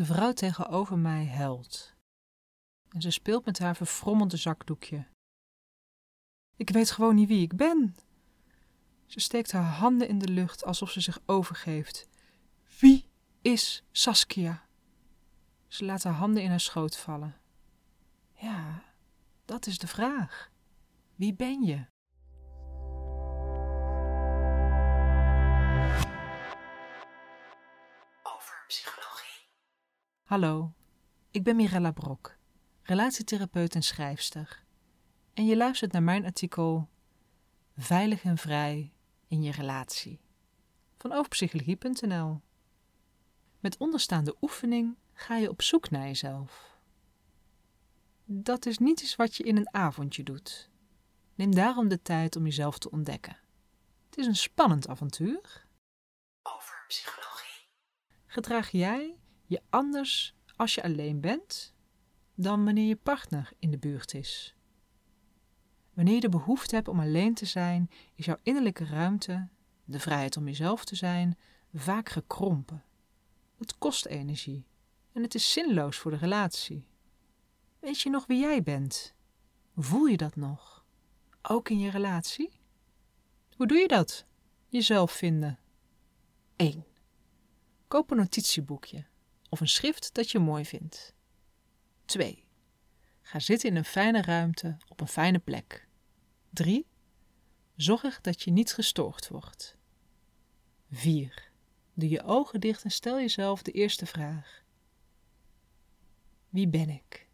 De vrouw tegenover mij huilt. En ze speelt met haar verfrommelde zakdoekje. Ik weet gewoon niet wie ik ben. Ze steekt haar handen in de lucht alsof ze zich overgeeft. Wie is Saskia? Ze laat haar handen in haar schoot vallen. Ja, dat is de vraag. Wie ben je? Hallo, ik ben Mirella Brok, relatietherapeut en schrijfster. En je luistert naar mijn artikel Veilig en vrij in je relatie van overpsychologie.nl. Met onderstaande oefening ga je op zoek naar jezelf. Dat is niet iets wat je in een avondje doet. Neem daarom de tijd om jezelf te ontdekken. Het is een spannend avontuur. Over psychologie. Gedraag jij je anders als je alleen bent dan wanneer je partner in de buurt is? Wanneer je de behoefte hebt om alleen te zijn, is jouw innerlijke ruimte, de vrijheid om jezelf te zijn, vaak gekrompen. Het kost energie en het is zinloos voor de relatie. Weet je nog wie jij bent? Voel je dat nog? Ook in je relatie? Hoe doe je dat? Jezelf vinden. 1. Koop een notitieboekje of een schrift dat je mooi vindt. 2. Ga zitten in een fijne ruimte op een fijne plek. 3. Zorg dat je niet gestoord wordt. 4. Doe je ogen dicht en stel jezelf de eerste vraag. Wie ben ik?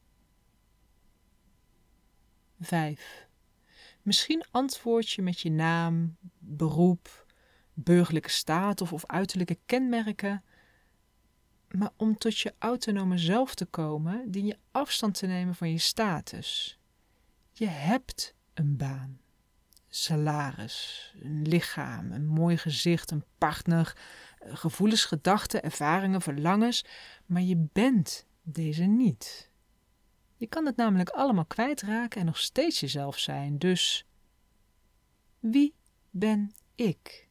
5. Misschien antwoord je met je naam, beroep, burgerlijke staat of, of uiterlijke kenmerken. Maar om tot je autonome zelf te komen, dien je afstand te nemen van je status. Je hebt een baan, salaris, een lichaam, een mooi gezicht, een partner, gevoelens, gedachten, ervaringen, verlangens, maar je bent deze niet. Je kan het namelijk allemaal kwijtraken en nog steeds jezelf zijn. Dus wie ben ik?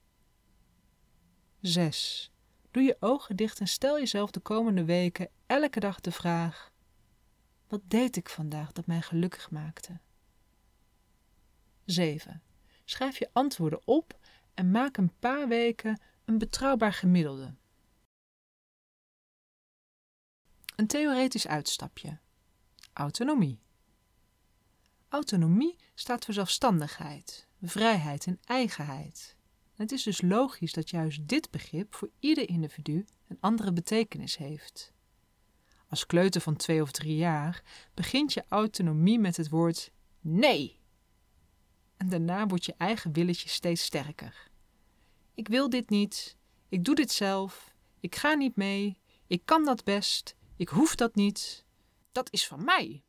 6. Doe je ogen dicht en stel jezelf de komende weken elke dag de vraag: Wat deed ik vandaag dat mij gelukkig maakte? 7. Schrijf je antwoorden op en maak een paar weken een betrouwbaar gemiddelde. Een theoretisch uitstapje. Autonomie. Autonomie staat voor zelfstandigheid, vrijheid en eigenheid. Het is dus logisch dat juist dit begrip voor ieder individu een andere betekenis heeft. Als kleuter van twee of drie jaar begint je autonomie met het woord nee. En daarna wordt je eigen willetje steeds sterker. Ik wil dit niet, ik doe dit zelf, ik ga niet mee, ik kan dat best, ik hoef dat niet, dat is van mij.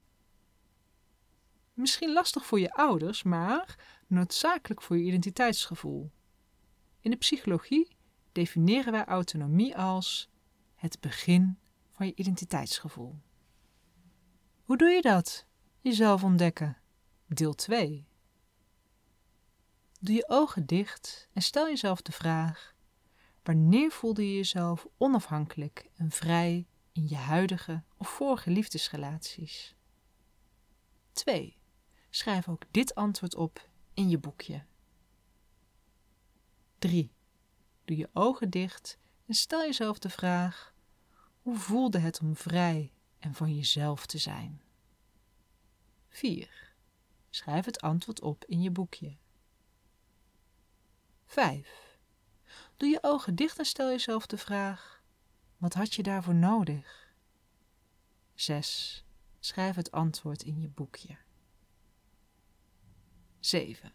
Misschien lastig voor je ouders, maar noodzakelijk voor je identiteitsgevoel. In de psychologie definiëren wij autonomie als het begin van je identiteitsgevoel. Hoe doe je dat? Jezelf ontdekken. Deel 2. Doe je ogen dicht en stel jezelf de vraag: wanneer voelde je jezelf onafhankelijk en vrij in je huidige of vorige liefdesrelaties? 2. Schrijf ook dit antwoord op in je boekje. 3. Doe je ogen dicht en stel jezelf de vraag: hoe voelde het om vrij en van jezelf te zijn? 4. Schrijf het antwoord op in je boekje. 5. Doe je ogen dicht en stel jezelf de vraag: wat had je daarvoor nodig? 6. Schrijf het antwoord in je boekje. 7.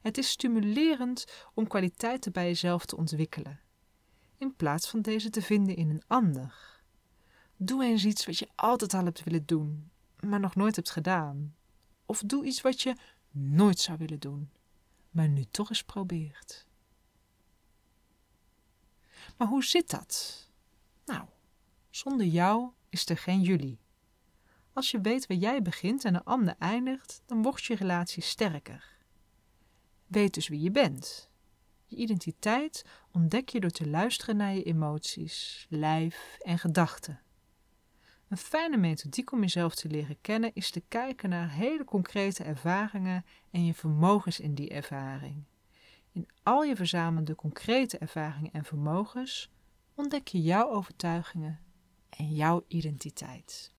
Het is stimulerend om kwaliteiten bij jezelf te ontwikkelen, in plaats van deze te vinden in een ander. Doe eens iets wat je altijd al hebt willen doen, maar nog nooit hebt gedaan. Of doe iets wat je nooit zou willen doen, maar nu toch eens probeert. Maar hoe zit dat? Nou, zonder jou is er geen jullie. Als je weet waar jij begint en een ander eindigt, dan wordt je relatie sterker. Weet dus wie je bent. Je identiteit ontdek je door te luisteren naar je emoties, lijf en gedachten. Een fijne methodiek om jezelf te leren kennen is te kijken naar hele concrete ervaringen en je vermogens in die ervaring. In al je verzamelde concrete ervaringen en vermogens ontdek je jouw overtuigingen en jouw identiteit.